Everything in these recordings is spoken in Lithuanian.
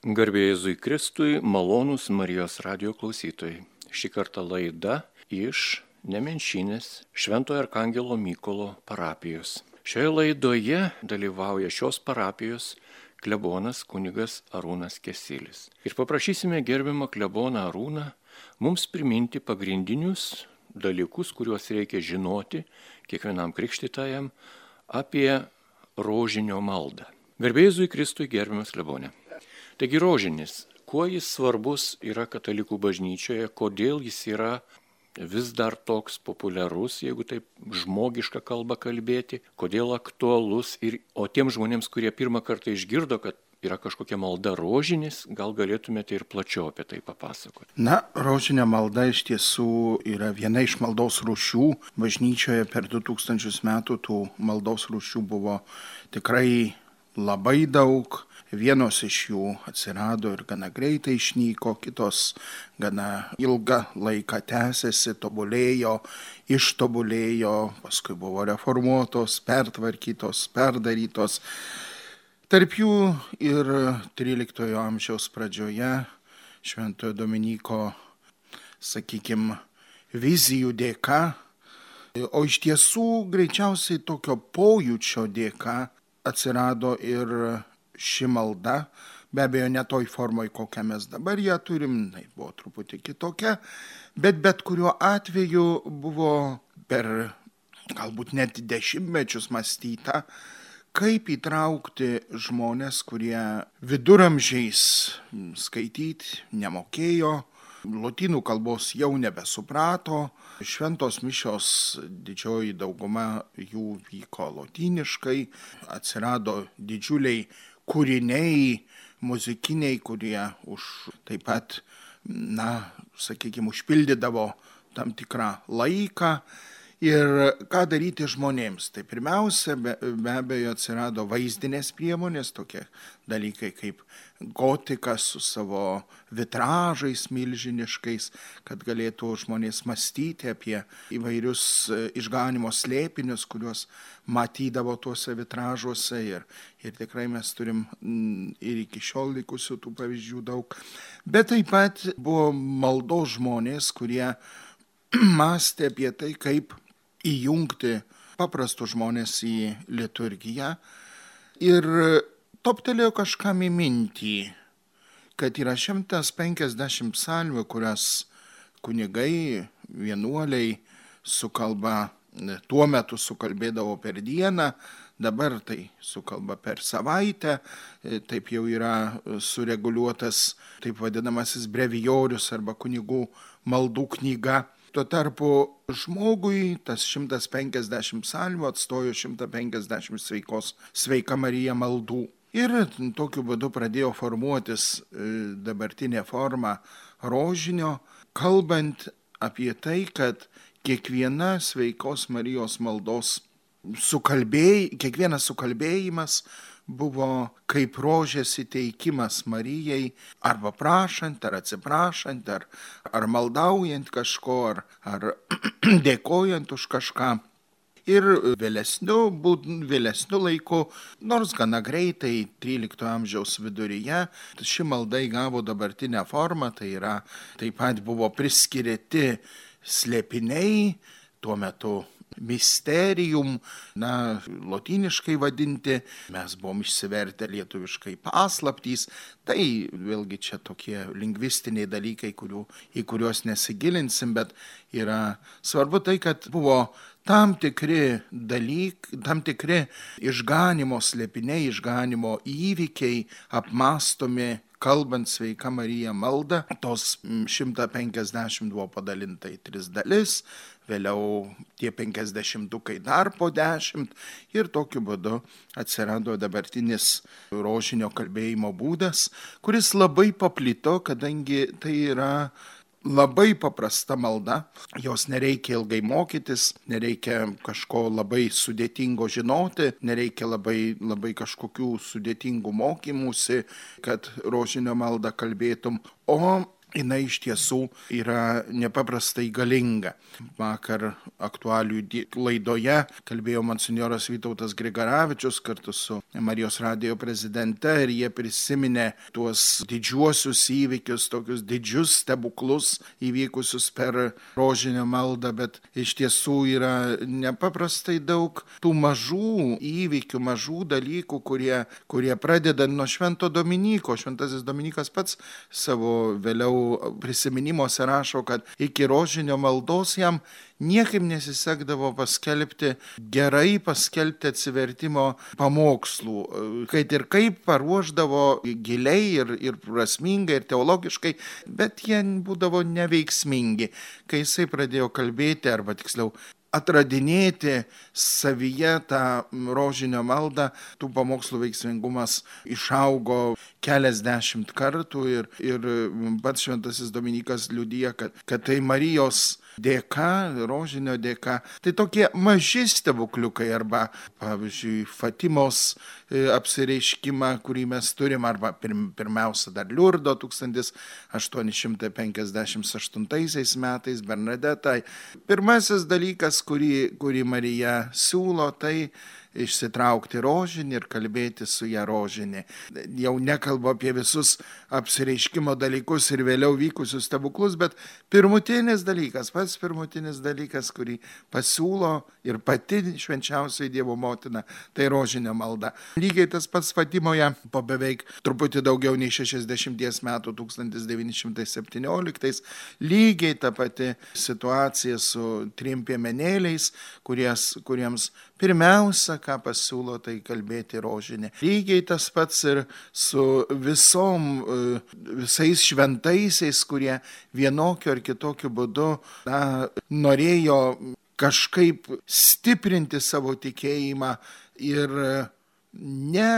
Garbėjai Jėzui Kristui, malonūs Marijos radio klausytojai. Šį kartą laida iš Nemenšinės Šventojo Arkangelo Mykolo parapijos. Šioje laidoje dalyvauja šios parapijos klebonas kunigas Arūnas Kesilis. Ir paprašysime gerbiamą kleboną Arūną mums priminti pagrindinius dalykus, kuriuos reikia žinoti kiekvienam krikštytajam apie rožinio maldą. Garbėjai Kristui gerbiamas klebonė. Taigi rožinis, kuo jis svarbus yra katalikų bažnyčioje, kodėl jis yra vis dar toks populiarus, jeigu taip žmogišką kalbą kalbėti, kodėl aktualus ir, o tiem žmonėms, kurie pirmą kartą išgirdo, kad yra kažkokia malda rožinis, gal galėtumėte ir plačiau apie tai papasakoti. Na, rožinė malda iš tiesų yra viena iš maldos rūšių. Bažnyčioje per 2000 metų tų maldos rūšių buvo tikrai labai daug. Vienos iš jų atsirado ir gana greitai išnyko, kitos gana ilgą laiką tęsėsi, tobulėjo, ištobulėjo, paskui buvo reformuotos, pertvarkytos, perdarytos. Tarp jų ir XIII amžiaus pradžioje Šventojo Dominiko, sakykime, vizijų dėka, o iš tiesų greičiausiai tokio pojūčio dėka atsirado ir ši malda, be abejo ne toj formoj, kokią mes dabar ją turim, tai buvo truputį kitokia, bet bet kuriuo atveju buvo per galbūt net dešimtmečius mąstyta, kaip įtraukti žmonės, kurie viduramžiais skaityti nemokėjo, lotynų kalbos jau nebesuprato, šventos mišios didžioji dauguma jų vyko lotyniškai, atsirado didžiuliai kūriniai muzikiniai, kurie už taip pat, na, sakykime, užpildydavo tam tikrą laiką Ir ką daryti žmonėms? Tai pirmiausia, be, be abejo, atsirado vaizdinės priemonės, tokie dalykai kaip gotika su savo vitražais milžiniškais, kad galėtų žmonės mąstyti apie įvairius e, išganimo slėpinius, kuriuos matydavo tuose vitražuose. Ir, ir tikrai mes turim ir iki šiol likusių tų pavyzdžių daug. Bet taip pat buvo maldos žmonės, kurie mąstė apie tai, kaip įjungti paprastus žmonės į liturgiją ir toptelėjo kažkam į mintį, kad yra 150 salvių, kurias kunigai, vienuoliai sukalba, tuo metu sukalbėdavo per dieną, dabar tai sukalba per savaitę, taip jau yra sureguliuotas taip vadinamasis brevijorius arba kunigų maldų knyga. Tuo tarpu žmogui tas 150 salvių atstojo 150 sveikos sveika Marija maldų. Ir tokiu būdu pradėjo formuotis e, dabartinė forma rožinio, kalbant apie tai, kad kiekviena sveikos Marijos maldos sukalbėj, kiekvienas sukalbėjimas buvo kaip rožės įteikimas Marijai, arba prašant, ar atsiprašant, ar, ar maldaujant kažko, ar, ar dėkojant už kažką. Ir vėlesniu, vėlesniu laiku, nors gana greitai, 13 amžiaus viduryje, ši malda įgavo dabartinę formą, tai yra taip pat buvo priskirti slėpiniai, tuo metu misterium, na, lotyniškai vadinti, mes buvom išsivertę lietuviškai paslaptys, tai vėlgi čia tokie lingvistiniai dalykai, kurių, į kuriuos nesigilinsim, bet yra svarbu tai, kad buvo tam tikri dalykai, tam tikri išganimo slėpiniai, išganimo įvykiai apmastomi kalbant sveika Marija malda, tos 150 buvo padalinta į tris dalis, vėliau tie penkisdešimtukai dar po dešimt ir tokiu būdu atsirado dabartinis rožinio kalbėjimo būdas, kuris labai paplito, kadangi tai yra labai paprasta malda, jos nereikia ilgai mokytis, nereikia kažko labai sudėtingo žinoti, nereikia labai, labai kažkokių sudėtingų mokymusi, kad rožinio maldą kalbėtum, o jinai iš tiesų yra nepaprastai galinga. Vakar aktualių laidoje kalbėjo monsinjoras Vytautas Grigaravičius kartu su Marijos radio prezidente ir jie prisiminė tuos didžiuosius įvykius, tokius didžius stebuklus įvykusius per rožinio maldą, bet iš tiesų yra nepaprastai daug tų mažų įvykių, mažų dalykų, kurie, kurie pradeda nuo Švento Dominyko. Šventasis Dominikas pats savo vėliau prisiminimuose rašo, kad iki rožinio maldos jam niekaip nesisekdavo paskelbti, gerai paskelbti atsivertimo pamokslų, kad ir kaip paruoždavo giliai ir, ir prasmingai, ir teologiškai, bet jie būdavo neveiksmingi. Kai jisai pradėjo kalbėti, arba tiksliau atradinėti savyje tą rožinio maldą, tų pamokslų veiksmingumas išaugo keliasdešimt kartų ir, ir pats šventasis Dominikas liudyja, kad, kad tai Marijos dėka, rožinio dėka. Tai tokie maži stebukliukai arba, pavyzdžiui, Fatimos e, apsireiškimą, kurį mes turim, arba pirmiausia dar Liurdo 1858 metais Bernadetai. Pirmasis dalykas, kurį, kurį Marija siūlo, tai išsitraukti rožinį ir kalbėti su ją rožinį. Jau nekalbu apie visus apsireiškimo dalykus ir vėliau vykusius stebuklus, bet pirmutinis dalykas, pats pirmutinis dalykas, kurį pasiūlo ir pati švenčiausiai Dievo motina, tai rožinio malda. Lygiai tas pats Fatimoje po beveik truputį daugiau nei 60 metų 1917, lygiai ta pati situacija su trim piemenėliais, kuries, kuriems pirmiausia, ką pasiūlo, tai kalbėti rožinė. Lygiai tas pats ir su visom, e, visais šventaisiais, kurie vienokiu ar kitokiu būdu na, norėjo kažkaip stiprinti savo tikėjimą ir ne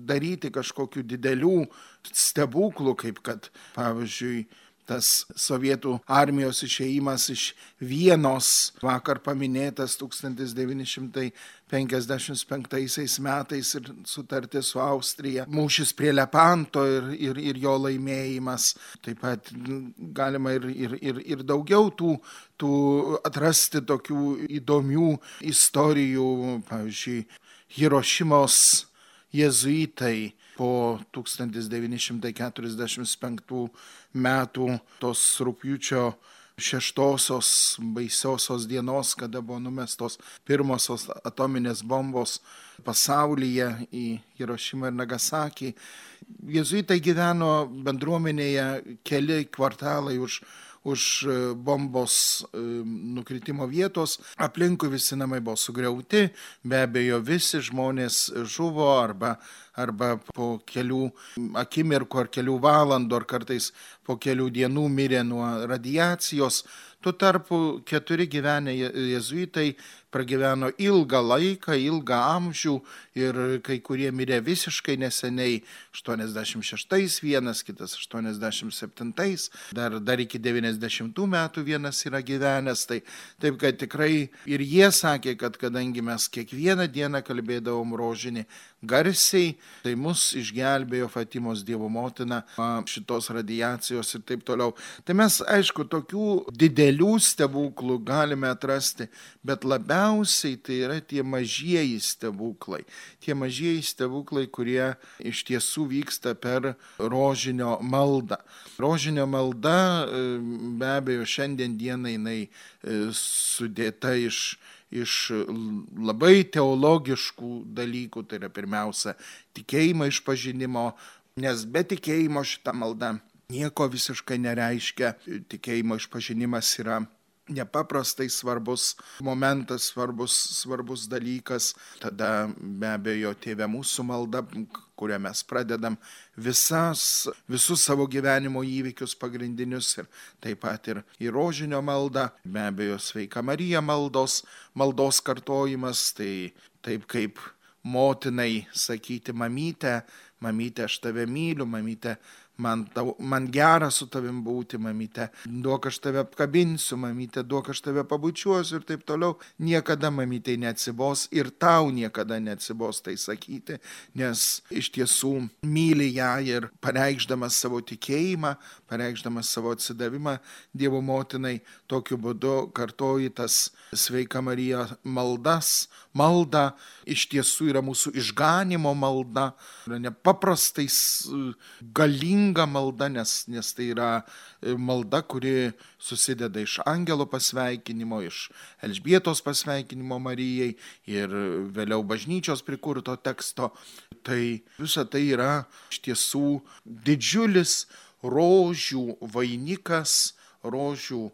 daryti kažkokių didelių stebuklų, kaip kad, pavyzdžiui, tas sovietų armijos išeimas iš Vienos, vakar paminėtas 1955 metais ir sutartis su Austrija, mūšis prie Lepanto ir, ir, ir jo laimėjimas. Taip pat galima ir, ir, ir, ir daugiau tų, tų atrasti tokių įdomių istorijų, pavyzdžiui, Hirošimos jezuitai po 1945 metų tos rūpjūčio šeštosios baisiosios dienos, kada buvo numestos pirmosios atominės bombos pasaulyje į Hirošimą ir Nagasakį. Jėzuitai gyveno bendruomenėje keli kvartalai už už e, bombos e, nukritimo vietos. Aplinkui visi namai buvo sugriauti, be abejo visi žmonės žuvo arba, arba po kelių akimirkų ar kelių valandų ar kartais po kelių dienų mirė nuo radiacijos. Tuo tarpu keturi gyvenę jezuitai pragyveno ilgą laiką, ilgą amžių ir kai kurie mirė visiškai neseniai, 86 vienas, kitas 87, dar, dar iki 90 metų vienas yra gyvenęs. Tai taip, kad tikrai ir jie sakė, kad kadangi mes kiekvieną dieną kalbėdavom rožinį garsiai, tai mus išgelbėjo Fatimos Dievo motina šitos radiacijos ir taip toliau. Tai mes, aišku, tokių didelių stebuklų galime atrasti, bet labiausiai tai yra tie mažieji stebuklai. Tie mažieji stebuklai, kurie iš tiesų vyksta per rožinio maldą. Rožinio malda be abejo šiandien dienai jinai e, sudėta iš iš labai teologiškų dalykų, tai yra pirmiausia tikėjimo išpažinimo, nes be tikėjimo šita malda nieko visiškai nereiškia. Tikėjimo išpažinimas yra nepaprastai svarbus momentas, svarbus, svarbus dalykas. Tada be abejo tėvė mūsų malda, kurią mes pradedam visas, visus savo gyvenimo įvykius pagrindinius ir taip pat ir į rožinio maldą, be abejo sveika Marija maldos, maldos kartojimas, tai taip kaip motinai sakyti mamytę, mamytė, aš tave myliu, mamytė, man, tau, man gera su tavim būti, mamytė, duok aš tave apkabinsiu, mamytė, duok aš tave pabučiuosiu ir taip toliau. Niekada mamytė neatsibos ir tau niekada neatsibos tai sakyti, nes iš tiesų myli ją ir pareikšdamas savo tikėjimą, pareikšdamas savo atsidavimą Dievo motinai, tokiu būdu kartoji tas sveika Marija maldas, malda iš tiesų yra mūsų išganimo malda, yra nepaprastai galinga malda, nes, nes tai yra e, malda, kuri susideda iš angelo pasveikinimo, iš Elžbietos pasveikinimo Marijai ir vėliau bažnyčios prikurto teksto. Tai visa tai yra iš tiesų didžiulis rožių vainikas, rožių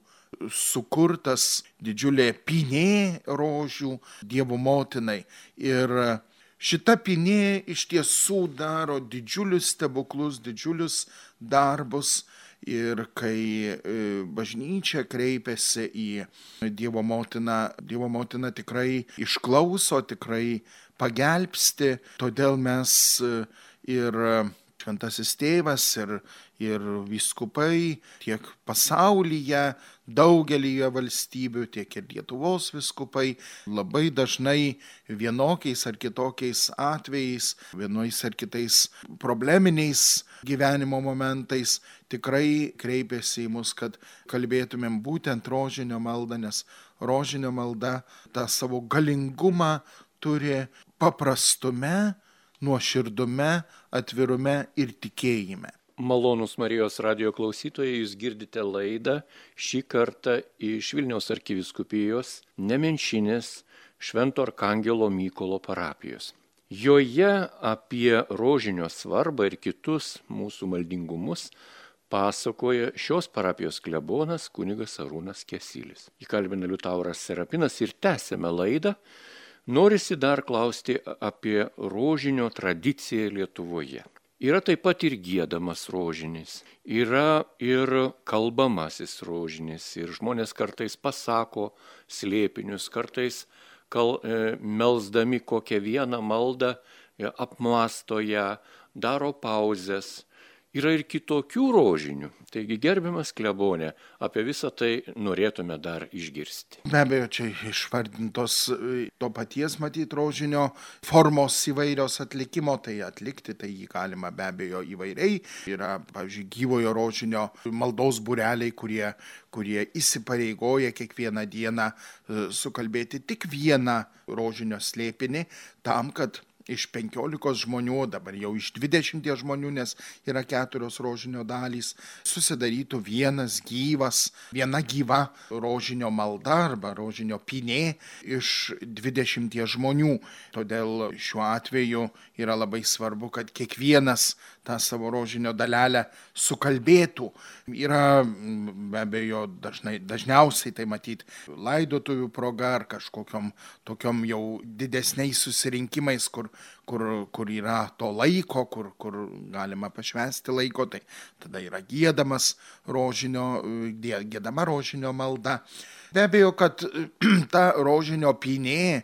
sukurtas didžiulė pinė rožių Dievo motinai. Ir šita pinė iš tiesų daro didžiulius stebuklus, didžiulius darbus. Ir kai bažnyčia kreipiasi į Dievo motiną, Dievo motina tikrai išklauso, tikrai pagelbsti, todėl mes ir šventasis tėvas ir, ir viskupai tiek pasaulyje, daugelyje valstybių, tiek ir Lietuvos viskupai labai dažnai vienokiais ar kitokiais atvejais, vienais ar kitais probleminiais gyvenimo momentais tikrai kreipiasi į mus, kad kalbėtumėm būtent rožinio maldą, nes rožinio malda tą savo galingumą turi paprastume, nuoširdume, atvirume ir tikėjime. Malonus Marijos radio klausytojai, jūs girdite laidą šį kartą iš Vilniaus arkiviskupijos Nemenšinės Švento Arkangelo Mykolo parapijos. Joje apie rožinio svarbą ir kitus mūsų maldingumus pasakoja šios parapijos klebonas kunigas Arūnas Kesilis. Įkalbina Liutauras Serapinas ir tęsėme laidą. Norisi dar klausti apie rožinio tradiciją Lietuvoje. Yra taip pat ir gėdamas rožinis, yra ir kalbamasis rožinis ir žmonės kartais pasako slėpinius, kartais kal, e, melsdami kokią vieną maldą e, apmasto ją, daro pauzes yra ir kitokių rožinių. Taigi gerbiamas klebonė, apie visą tai norėtume dar išgirsti. Be abejo, čia išvardintos e, to paties matyti rožinio formos įvairios atlikimo, tai atlikti tai jį galima be abejo įvairiai. Yra, pavyzdžiui, gyvojo rožinio maldos bureliai, kurie, kurie įsipareigoja kiekvieną dieną e, sukalbėti tik vieną rožinio slėpinį tam, kad iš penkiolikos žmonių, dabar jau iš dvidešimties žmonių, nes yra keturios rožinio dalys, susidarytų vienas gyvas, viena gyva rožinio malda arba rožinio pinė iš dvidešimties žmonių. Todėl šiuo atveju yra labai svarbu, kad kiekvienas tą savo rožinio dalelę sukalbėtų. Yra be abejo dažnai, dažniausiai tai matyti laidotuvių proga ar kažkokiam tokiom jau didesniais susirinkimais, kur kur, kur yra to laiko, kur, kur galima pašvesti laiko, tai tada yra gėdamas rožinio, gėdama rožinio malda. Be abejo, kad ta rožinio pinė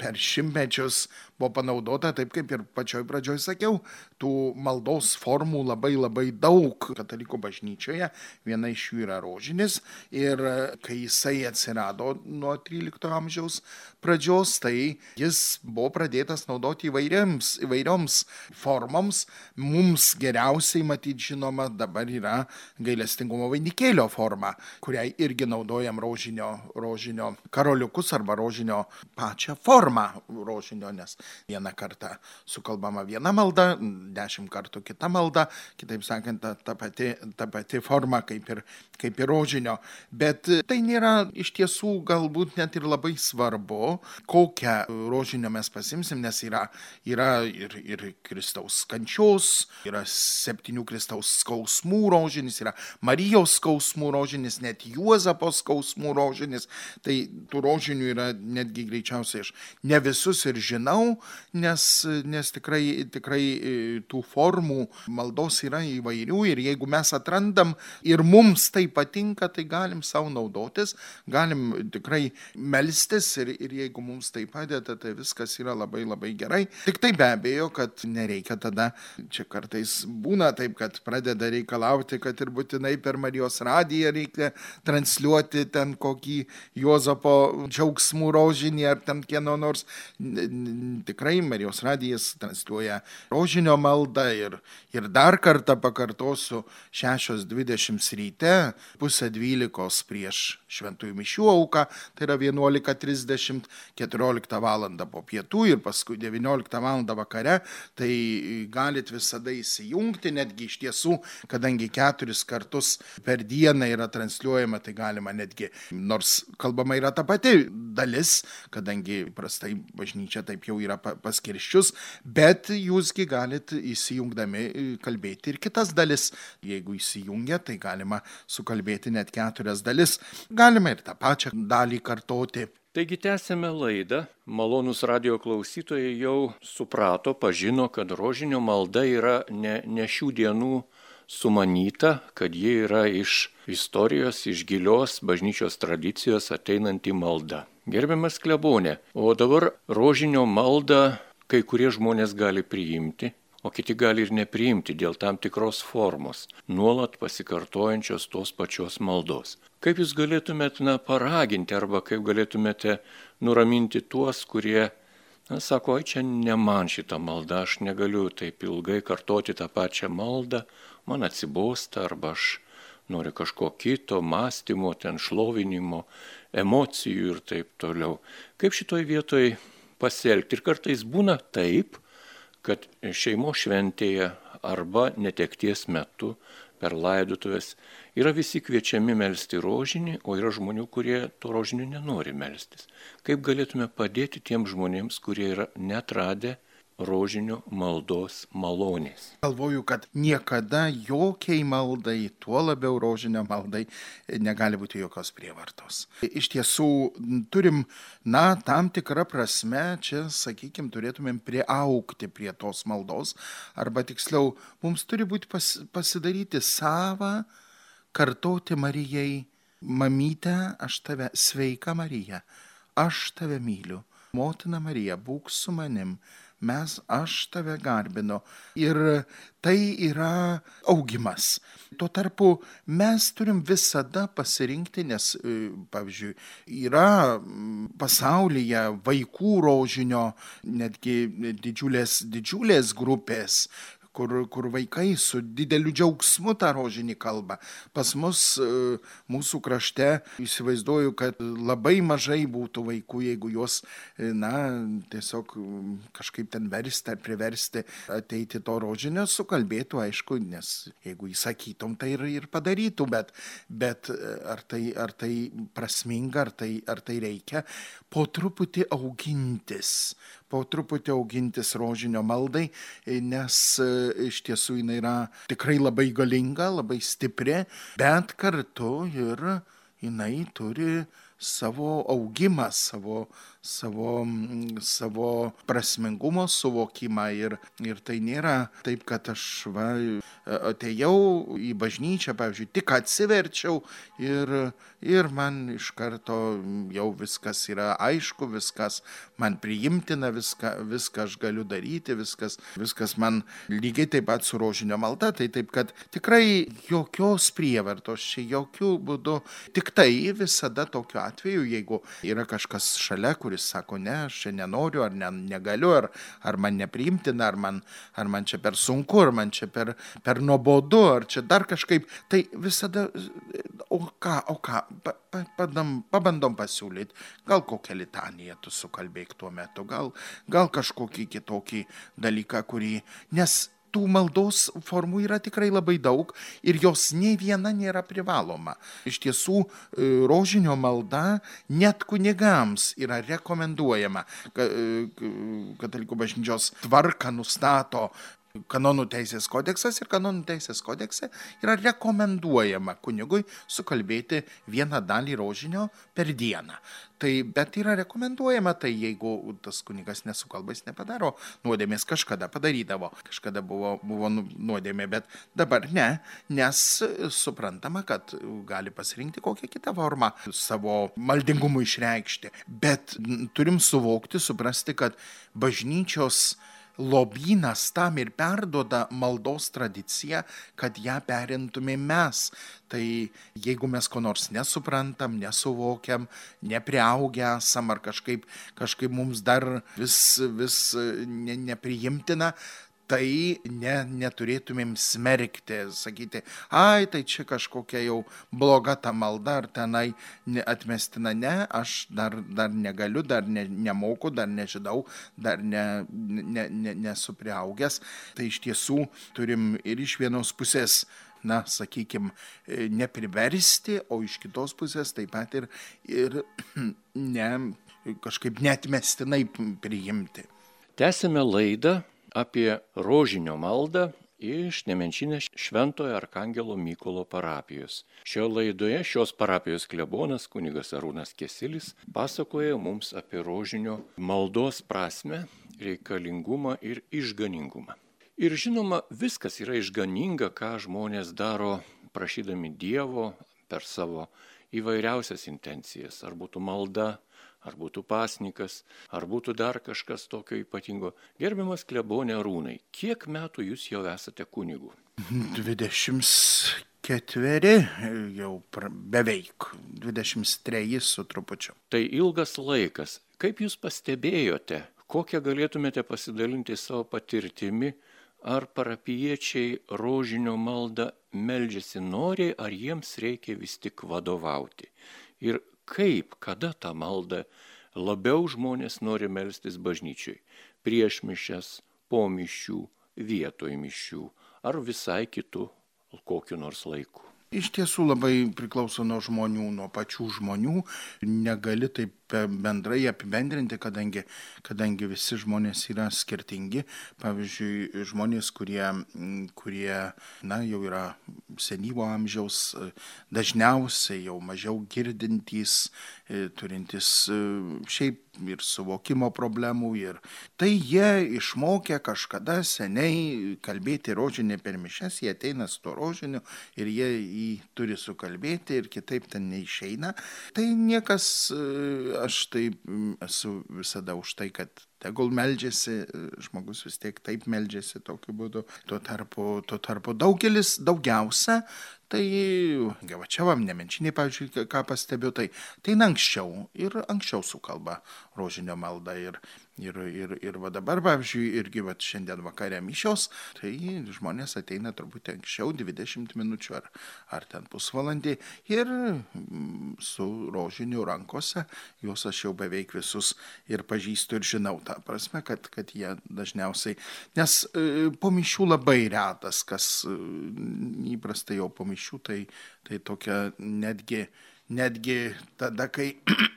per šimtmečius buvo panaudota taip, kaip ir pačioj pradžioj sakiau, tų maldos formų labai labai daug katalikų bažnyčioje. Viena iš jų yra rožinis ir kai jisai atsirado nuo 13 amžiaus pradžios, tai jis buvo pradėtas naudoti įvairioms, įvairioms formoms. Mums geriausiai matyti žinoma dabar yra gailestingumo vainikėlio forma, kuriai irgi naudojam rožinio, rožinio karoliukus arba rožinio pačią formą rožinio, nes vieną kartą sukalbama viena malda, dešimt kartų kita malda, kitaip sakant, ta, ta, pati, ta pati forma kaip ir, kaip ir rožinio. Bet tai nėra iš tiesų galbūt net ir labai svarbu, kokią rožinio mes pasimsim, nes yra, yra ir, ir Kristaus kančios, yra septynių Kristaus skausmų rožinis, yra Marijos skausmų rožinis, net Juozapo skausmų skausmų rožinis, tai tų rožinių yra netgi greičiausiai aš ne visus ir žinau, nes, nes tikrai, tikrai e, tų formų maldos yra įvairių ir jeigu mes atrandam ir mums tai patinka, tai galim savo naudotis, galim tikrai melstis ir, ir jeigu mums tai padeda, tai viskas yra labai labai gerai. Tik tai be abejo, kad nereikia tada, čia kartais būna taip, kad pradeda reikalauti, kad ir būtinai per Marijos radiją reikia transliuoti ten kokį Juozapo džiaugsmų rožinį ar ten kieno nors. Tikrai Marijos radijas transliuoja rožinio maldą ir, ir dar kartą pakartosiu 6.20 ryte, pusę 12 prieš šventųjų mišių auką, tai yra 11.30, 14 val. po pietų ir paskui 19 val. vakare, tai galit visada įsijungti, netgi iš tiesų, kadangi keturis kartus per dieną yra transliuojama, tai galima netgi, nors kalbama yra ta pati dalis, kadangi prastai bažnyčia taip jau yra paskirščius, bet jūsgi galit įsijungdami kalbėti ir kitas dalis. Jeigu įsijungia, tai galima sukalbėti net keturias dalis. Galima ir tą pačią dalį kartoti. Taigi tęsėme laidą. Malonus radio klausytojai jau suprato, pažino, kad rožinio malda yra ne, ne šių dienų sumanyta, kad ji yra iš istorijos, iš gilios bažnyčios tradicijos ateinanti malda. Gerbiamas klebonė, o dabar rožinio maldą kai kurie žmonės gali priimti, o kiti gali ir nepriimti dėl tam tikros formos, nuolat pasikartojančios tos pačios maldos. Kaip jūs galėtumėte na, paraginti arba kaip galėtumėte nuraminti tuos, kurie Na, sako, oi čia ne man šitą maldą, aš negaliu taip ilgai kartoti tą pačią maldą, man atsibosta arba aš noriu kažko kito, mąstymo, ten šlovinimo, emocijų ir taip toliau. Kaip šitoj vietoj pasielgti? Ir kartais būna taip, kad šeimo šventėje arba netekties metu per laidotuvės yra visi kviečiami melstį rožinį, o yra žmonių, kurie to rožinio nenori melstis. Kaip galėtume padėti tiems žmonėms, kurie yra netradę rožinio maldos malonės. Galvoju, kad niekada jokiai maldai, tuo labiau rožinio maldai, negali būti jokios prievartos. Iš tiesų, turim, na, tam tikrą prasme, čia, sakykime, turėtumėm prieaukti prie tos maldos, arba tiksliau, mums turi būti pas, pasidaryti savą, kartoti Marijai, mamytę, aš tave, sveika Marija, aš tave myliu. Motina Marija, būk su manim, mes, aš tave garbinu. Ir tai yra augimas. Tuo tarpu mes turim visada pasirinkti, nes, e, pavyzdžiui, yra pasaulyje vaikų rožinio, netgi didžiulės, didžiulės grupės, kur, kur vaikai su dideliu džiaugsmu tą rožinį kalba. Pas mus, e, mūsų krašte, įsivaizduoju, kad labai mažai būtų vaikų, jeigu juos, e, na, tiesiog kažkaip ten versti ar priversti ateiti to rožinio, sukalbėtų, aišku, nes jeigu įsakytum, tai ir, ir padarytų, bet, bet e, ar, tai, ar tai prasminga, ar tai, ar tai reikia, po truputį augintis, po truputį augintis rožinio maldai, nes e, iš tiesų jinai yra tikrai labai galinga, labai stipri, bet kartu ir jinai turi savo augimą, savo, savo, savo prasmingumo suvokimą. Ir, ir tai nėra taip, kad aš va, atėjau į bažnyčią, pavyzdžiui, tik atsiverčiau ir, ir man iš karto jau viskas yra aišku, viskas man priimtina, viską, viską aš galiu daryti, viskas, viskas man lygiai taip pat su rožinio malda, tai taip, kad tikrai jokios prievartos čia jokių būdų, tik tai visada tokiu atveju, jeigu yra kažkas šalia, kur kuris sako, ne, aš čia nenoriu, ar ne, negaliu, ar, ar man nepriimtina, ar man, ar man čia per sunku, ar man čia per, per nuobodu, ar čia dar kažkaip, tai visada, o ką, o ką, pa, pa, padam, pabandom pasiūlyti, gal kokią litaniją tu sukalbėk tuo metu, gal, gal kažkokį kitokį dalyką, kurį, nes tų maldos formų yra tikrai labai daug ir jos nei viena nėra privaloma. Iš tiesų, e, rožinio malda net kunigams yra rekomenduojama. E, katalikų bažnyčios tvarka nustato kanonų teisės kodeksas ir kanonų teisės kodekse yra rekomenduojama kunigui sukalbėti vieną dalį rožinio per dieną. Tai, bet yra rekomenduojama, tai jeigu tas kunigas nesukalba, jis nepadaro nuodėmės, kažkada padarydavo, kažkada buvo, buvo nu, nuodėmė, bet dabar ne, nes suprantama, kad gali pasirinkti kokią kitą formą savo maldingumui išreikšti. Bet turim suvokti, suprasti, kad bažnyčios lobynas tam ir perduoda maldos tradiciją, kad ją perimtume mes. Tai jeigu mes ko nors nesuprantam, nesuvokiam, nepriaugę esam ar kažkaip, kažkaip mums dar vis, vis ne, nepriimtina, tai ne, neturėtumėm smerkti, sakyti, ai, tai čia kažkokia jau bloga ta malda ar tenai atmestina. Ne, aš dar, dar negaliu, dar ne, nemoku, dar nežinau, dar ne, ne, ne, nesu priaugęs. Tai iš tiesų turim ir iš vienos pusės na, sakykime, nepriversti, o iš kitos pusės taip pat ir, ir ne, kažkaip netmestinai priimti. Tęsime laidą apie rožinio maldą iš Nemenčinės Šventojo Arkangelo Mykolo parapijos. Šio laidoje šios parapijos klebonas kunigas Arūnas Kesilis pasakoja mums apie rožinio maldos prasme, reikalingumą ir išganingumą. Ir žinoma, viskas yra išganinga, ką žmonės daro prašydami Dievo per savo įvairiausias intencijas. Ar būtų malda, ar būtų pasnikas, ar būtų dar kažkas tokio ypatingo. Gerbiamas klebonė Rūnai, kiek metų jūs jau esate kunigu? 24, jau beveik 23 su trupučiu. Tai ilgas laikas. Kaip jūs pastebėjote, kokią galėtumėte pasidalinti savo patirtimi, ar parapiečiai rožinio maldą meldžiasi noriai, ar jiems reikia vis tik vadovauti. Ir kaip, kada tą maldą labiau žmonės nori melstis bažnyčiai. Prieš mišes, po mišių, vietoj mišių ar visai kitų kokiu nors laiku. Iš tiesų labai priklauso nuo žmonių, nuo pačių žmonių. Negali taip bendrai apibendrinti, kadangi, kadangi visi žmonės yra skirtingi. Pavyzdžiui, žmonės, kurie, kurie na, jau yra senyvo amžiaus, dažniausiai jau mažiau girdintys, e, turintys e, šiaip ir suvokimo problemų. Ir tai jie išmokė kažkada seniai kalbėti rožinį per mišes, jie ateina su to rožiniu ir jie jį turi sukalbėti ir kitaip ten neišeina. Tai niekas e, aš tai mm, esu visada už tai, kad tegul meldžiasi, žmogus vis tiek taip meldžiasi tokiu būdu. Tuo tarpu, tuo tarpu daugelis, daugiausia, tai, va čia vam nemenčiniai, pavyzdžiui, ką pastebiu, tai, tai anksčiau ir anksčiau sukalba rožinio maldą ir, Ir, ir, ir va dabar, pavyzdžiui, irgi va šiandien vakare mišios, tai žmonės ateina truputį anksčiau, 20 minučių ar, ar ten pusvalandį. Ir mm, su rožiniu rankose, juos aš jau beveik visus ir pažįstu ir žinau tą prasme, kad, kad jie dažniausiai, nes e, po mišių labai retas, kas e, įprastai jau po mišių, tai, tai tokia netgi netgi tada, kai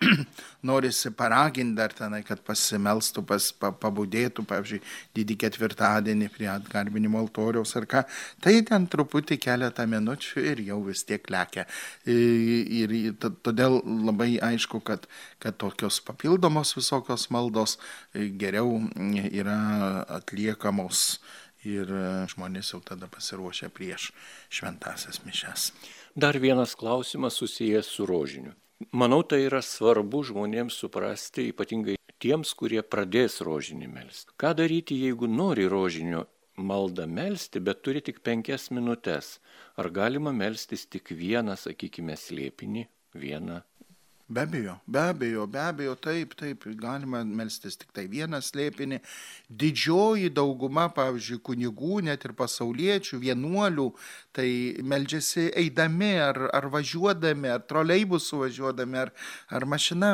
norisi paraginti dar tenai, kad pasimelstų, pas, pa, pabudėtų, pavyzdžiui, didį ketvirtadienį prie atgarbinimo altoriaus ar ką, tai ten truputį keletą minučių ir jau vis tiek lekia. Ir, ir todėl labai aišku, kad, kad tokios papildomos visokios maldos geriau yra atliekamos ir žmonės jau tada pasiruošia prieš šventasias mišes. Dar vienas klausimas susijęs su rožiniu. Manau, tai yra svarbu žmonėms suprasti, ypatingai tiems, kurie pradės rožinį melsti. Ką daryti, jeigu nori rožinio maldą melsti, bet turi tik penkias minutės? Ar galima melstis tik vieną, sakykime, slėpinį, vieną Be abejo, be abejo, be abejo, taip, taip, galima melstis tik tai vieną slėpinį. Didžioji dauguma, pavyzdžiui, kunigų, net ir pasauliečių, vienuolių, tai meldžiasi eidami ar, ar važiuodami, ar troleibusų važiuodami, ar, ar mašina,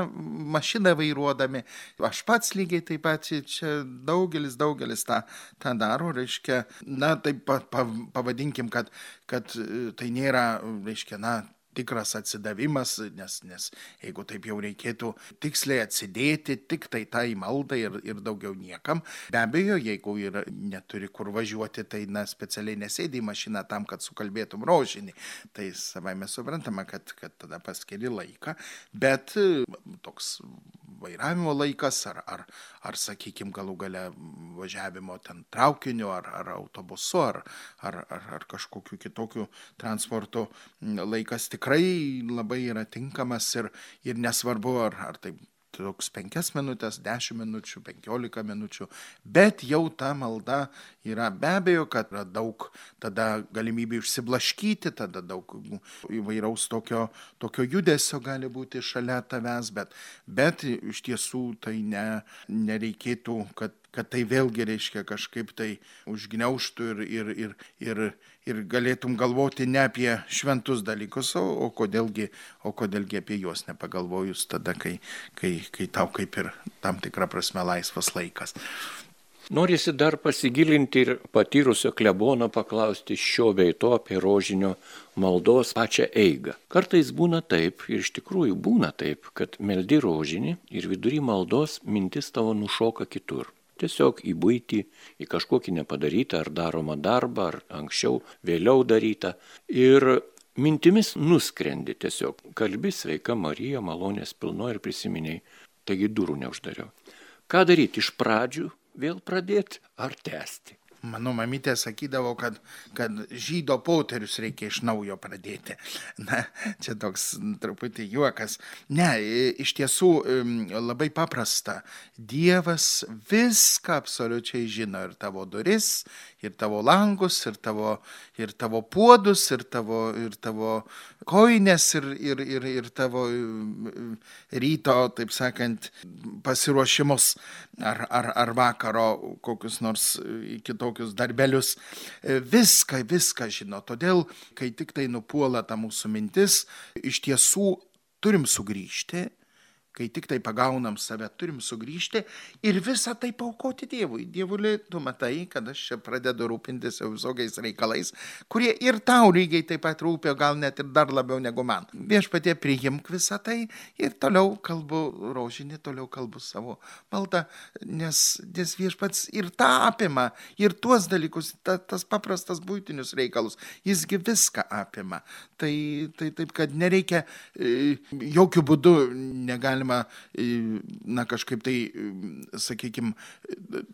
mašiną vairuodami. Aš pats lygiai taip pat, čia daugelis, daugelis tą, tą daro, reiškia, na, taip pa, pa, pavadinkim, kad, kad tai nėra, reiškia, na, tikras atsidavimas, nes, nes jeigu taip jau reikėtų tiksliai atsidėti tik tai tai maldai ir, ir daugiau niekam, be abejo, jeigu ir neturi kur važiuoti, tai na, specialiai nesėdi į mašiną tam, kad sukalbėtum rožinį. Tai savai mes suprantame, kad, kad tada paskiri laiką, bet toks vairavimo laikas ar, ar, ar sakykime, galų gale važiavimo ten traukiniu ar, ar autobusu ar, ar, ar, ar kažkokiu kitokiu transporto laikas tikrai labai yra tinkamas ir, ir nesvarbu, ar, ar tai truks penkias minutės, dešimt minučių, penkiolika minučių, bet jau ta malda yra be abejo, kad yra daug tada galimybių išsiblaškyti, tada daug įvairaus tokio, tokio judesio gali būti šalia tavęs, bet, bet iš tiesų tai ne, nereikėtų, kad kad tai vėlgi reiškia kažkaip tai užgneuštų ir, ir, ir, ir, ir galėtum galvoti ne apie šventus dalykus, o, o, kodėlgi, o kodėlgi apie juos nepagalvojus tada, kai, kai, kai tau kaip ir tam tikrą prasme laisvas laikas. Norisi dar pasigilinti ir patyrusio klebono paklausti šio veito apie rožinio maldos pačią eigą. Kartais būna taip, ir iš tikrųjų būna taip, kad meldi rožinį ir vidury maldos mintis tavo nušoka kitur. Tiesiog į būtį, į kažkokį nepadarytą ar daromą darbą, ar anksčiau, vėliau darytą. Ir mintimis nuskrendi tiesiog. Kalbi sveika Marija, malonės pilno ir prisiminiai. Taigi durų neuždariau. Ką daryti iš pradžių, vėl pradėti ar tęsti? Mano mamytė sakydavo, kad, kad žydo poterius reikia iš naujo pradėti. Na, čia toks truputį juokas. Ne, iš tiesų labai paprasta. Dievas viską absoliučiai žino ir tavo duris, ir tavo langus, ir tavo, ir tavo puodus, ir tavo, ir tavo koinės, ir, ir, ir, ir tavo ryto, taip sakant, pasiruošimus ar, ar, ar vakaro kokius nors kitos tokius darbelius. E, viską, viską žino. Todėl, kai tik tai nupuola ta mūsų mintis, iš tiesų turim sugrįžti kai tik tai pagaunam save, turim sugrįžti ir visą tai paukoti Dievui. Dievuli, tu matai, kad aš čia pradedu rūpintis visokiais reikalais, kurie ir tau lygiai taip pat rūpia, gal net ir dar labiau negu man. Viešpatie priimk visą tai ir toliau kalbu rožinį, toliau kalbu savo maldą, nes, nes viešpats ir tą apima, ir tuos dalykus, ta, tas paprastas būtinius reikalus, jisgi viską apima. Tai, tai taip, kad nereikia, e, jokių būdų negalima galima, na kažkaip tai, sakykime,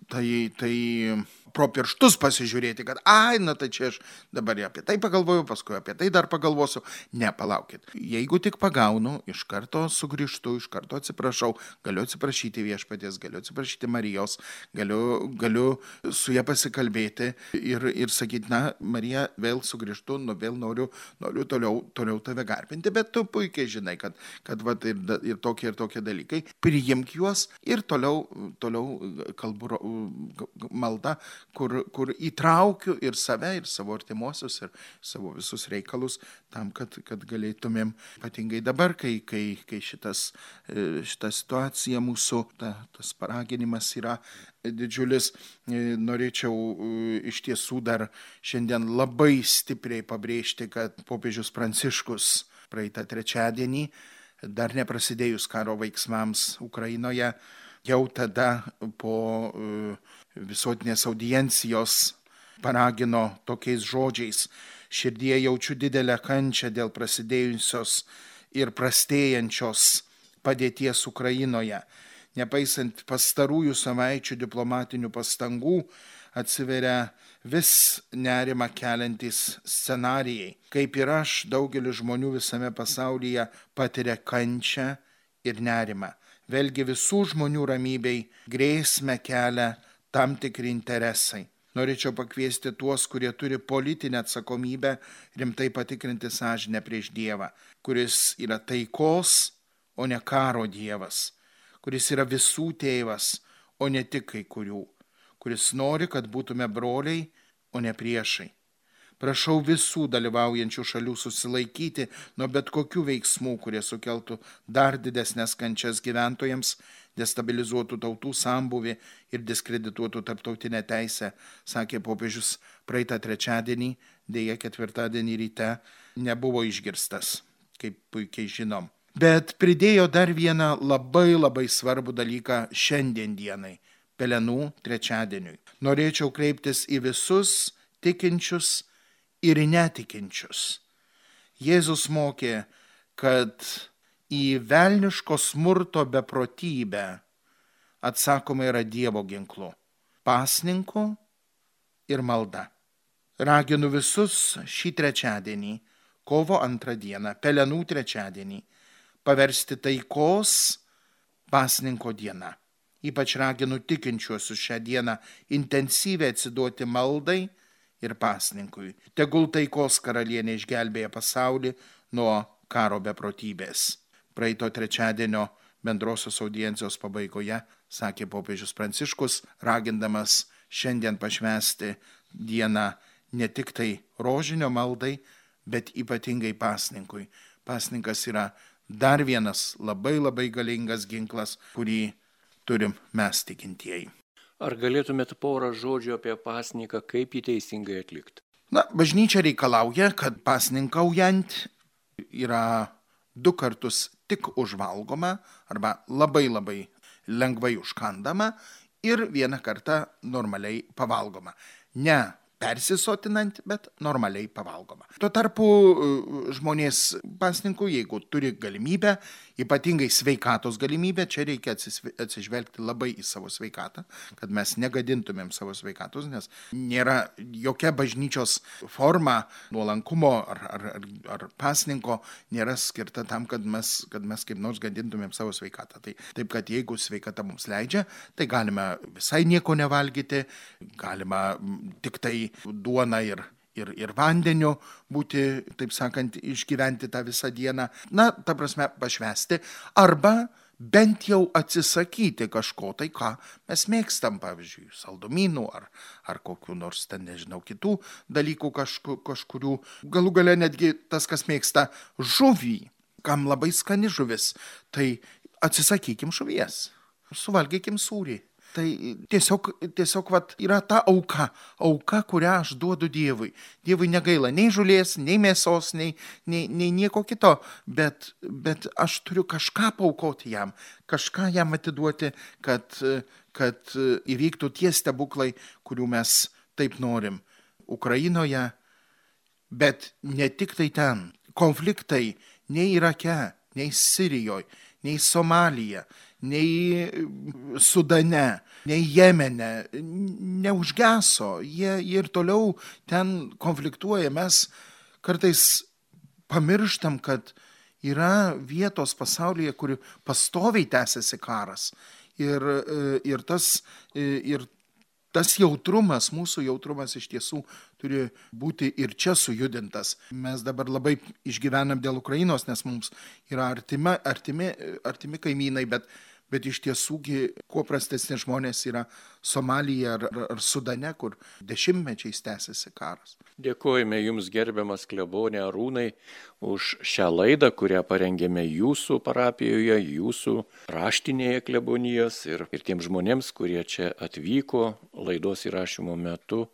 tai, tai pro pirštus pasižiūrėti, kad, ai, na tai čia aš dabar apie tai pagalvoju, paskui apie tai dar pagalvosiu. Ne, palaukit. Jeigu tik pagaunu, iš karto sugrįžtu, iš karto atsiprašau, galiu atsiprašyti viešpatės, galiu atsiprašyti Marijos, galiu, galiu su ją pasikalbėti ir, ir sakyti, na, Marija, vėl sugrįžtu, nu vėl noriu, noriu toliau, toliau tave garbinti, bet tu puikiai žinai, kad, kad va, ir, ir tokie ir tokie dalykai, priimk juos ir toliau, toliau kalbu maldą, kur, kur įtraukiu ir save, ir savo artimuosius, ir savo visus reikalus, tam, kad, kad galėtumėm, ypatingai dabar, kai, kai, kai šitas, e, šita situacija mūsų, ta, tas paraginimas yra didžiulis, e, norėčiau e, iš tiesų dar šiandien labai stipriai pabrėžti, kad popiežius Pranciškus praeitą trečiadienį, dar neprasidėjus karo veiksmams Ukrainoje, jau tada po visuotinės audiencijos paragino tokiais žodžiais, širdie jaučiu didelę kančią dėl prasidėjusios ir prastėjančios padėties Ukrainoje. Nepaisant pastarųjų savaičių diplomatinių pastangų, atsiveria vis nerima keliantys scenarijai. Kaip ir aš, daugelis žmonių visame pasaulyje patiria kančią ir nerimą. Vėlgi visų žmonių ramybei grėsmę kelia tam tikri interesai. Norėčiau pakviesti tuos, kurie turi politinę atsakomybę, rimtai patikrinti sąžinę prieš Dievą, kuris yra taikos, o ne karo Dievas, kuris yra visų tėvas, o ne tik kai kurių, kuris nori, kad būtume broliai, o ne priešai. Prašau visų dalyvaujančių šalių susilaikyti nuo bet kokių veiksmų, kurie sukeltų dar didesnės kančias gyventojams, destabilizuotų tautų sambuvį ir diskredituotų tarptautinę teisę, sakė popiežius praeitą trečiadienį, dėja ketvirtadienį ryte nebuvo išgirstas. kaip puikiai žinom. Bet pridėjo dar vieną labai labai svarbų dalyką šiandien dienai - pelenų trečiadieniui. Norėčiau kreiptis į visus tikinčius ir netikinčius. Jėzus mokė, kad į velniško smurto beprotybę atsakoma yra Dievo ginklu - pasninku ir malda. Raginu visus šį trečiadienį, kovo antrą dieną, pelenų trečiadienį, paversti taikos pasninko diena. Ypač raginu tikinčiuosius šią dieną intensyviai atsiduoti maldai ir pasninkui. Tegul taikos karalienė išgelbėja pasaulį nuo karo beprotybės. Praeito trečiadienio bendrosios audiencijos pabaigoje sakė popiežius Pranciškus, ragindamas šiandien pašvesti dieną ne tik tai rožinio maldai, bet ypatingai pasninkui. Pasninkas yra dar vienas labai labai galingas ginklas, kurį turim mes tikintieji. Ar galėtumėt porą žodžių apie pasniką, kaip jį teisingai atlikti? Na, bažnyčia reikalauja, kad pasninkaujant yra du kartus tik užvalgoma arba labai labai lengvai užkandama ir vieną kartą normaliai pavalgoma. Ne persisotinant, bet normaliai pavalgoma. Tuo tarpu e, žmonės pasninkų, jeigu turi galimybę, ypatingai sveikatos galimybę, čia reikia atsižvelgti labai į savo sveikatą, kad mes negadintumėm savo sveikatos, nes nėra jokia bažnyčios forma nuolankumo ar, ar, ar, ar pasninko nėra skirta tam, kad mes, kad mes kaip nors gadintumėm savo sveikatą. Tai, taip, kad jeigu sveikata mums leidžia, tai galime visai nieko nevalgyti, galima tik tai duona ir, ir, ir vandeniu būti, taip sakant, išgyventi tą visą dieną, na, ta prasme, pašvesti, arba bent jau atsisakyti kažko tai, ką mes mėgstam, pavyzdžiui, saldumynų ar, ar kokiu nors ten, nežinau, kitų dalykų kažku, kažkurių. Galų gale netgi tas, kas mėgsta žuvį, kam labai skani žuvis, tai atsisakykim žuvies, suvalgykim sūrį. Tai tiesiog, tiesiog vat, yra ta auka, auka, kurią aš duodu Dievui. Dievui negaila nei žulės, nei mėsos, nei, nei, nei nieko kito, bet, bet aš turiu kažką paukoti jam, kažką jam atiduoti, kad, kad įvyktų tie stebuklai, kurių mes taip norim. Ukrainoje, bet ne tik tai ten. Konfliktai nei Irake, nei Sirijoje, nei Somalija, nei Sudane, nei Jemene neužgeso. Jie, jie ir toliau ten konfliktuoja. Mes kartais pamirštam, kad yra vietos pasaulyje, kur pastoviai tęsiasi karas. Ir, ir, tas, ir tas jautrumas, mūsų jautrumas iš tiesų turi būti ir čia sujudintas. Mes dabar labai išgyvenam dėl Ukrainos, nes mums yra artima, artimi, artimi kaimynai, bet bet iš tiesųgi kuo prastesni žmonės yra Somalija ar, ar Sudane, kur dešimtmečiais tęsiasi karas. Dėkojame Jums gerbiamas klebonė Arūnai už šią laidą, kurią parengėme Jūsų parapijoje, Jūsų raštinėje klebonijos ir, ir tiems žmonėms, kurie čia atvyko laidos įrašymo metu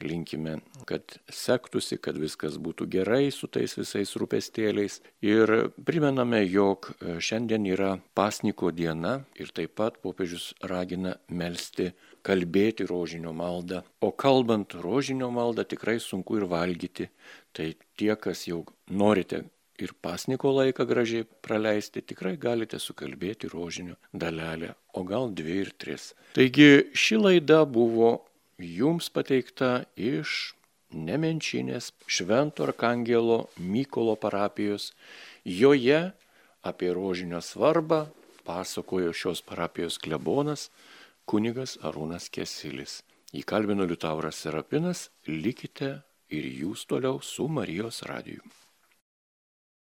linkime, kad sektųsi, kad viskas būtų gerai su tais visais rūpestėliais. Ir primename, jog e, šiandien yra pasniko diena ir taip pat popiežius ragina melstį kalbėti rožinio maldą. O kalbant rožinio maldą tikrai sunku ir valgyti. Tai tie, kas jau norite ir pasniko laiką gražiai praleisti, tikrai galite sukalbėti rožinio dalelę, o gal dvi ir tris. Taigi ši laida buvo jums pateikta iš Nemenčinės Švento Arkangelo Mykolo parapijos. Joje apie rožinio svarbą pasakojo šios parapijos klebonas kunigas Arūnas Kesilis. Įkalbino Liutauras Serapinas, likite ir jūs toliau su Marijos radiju.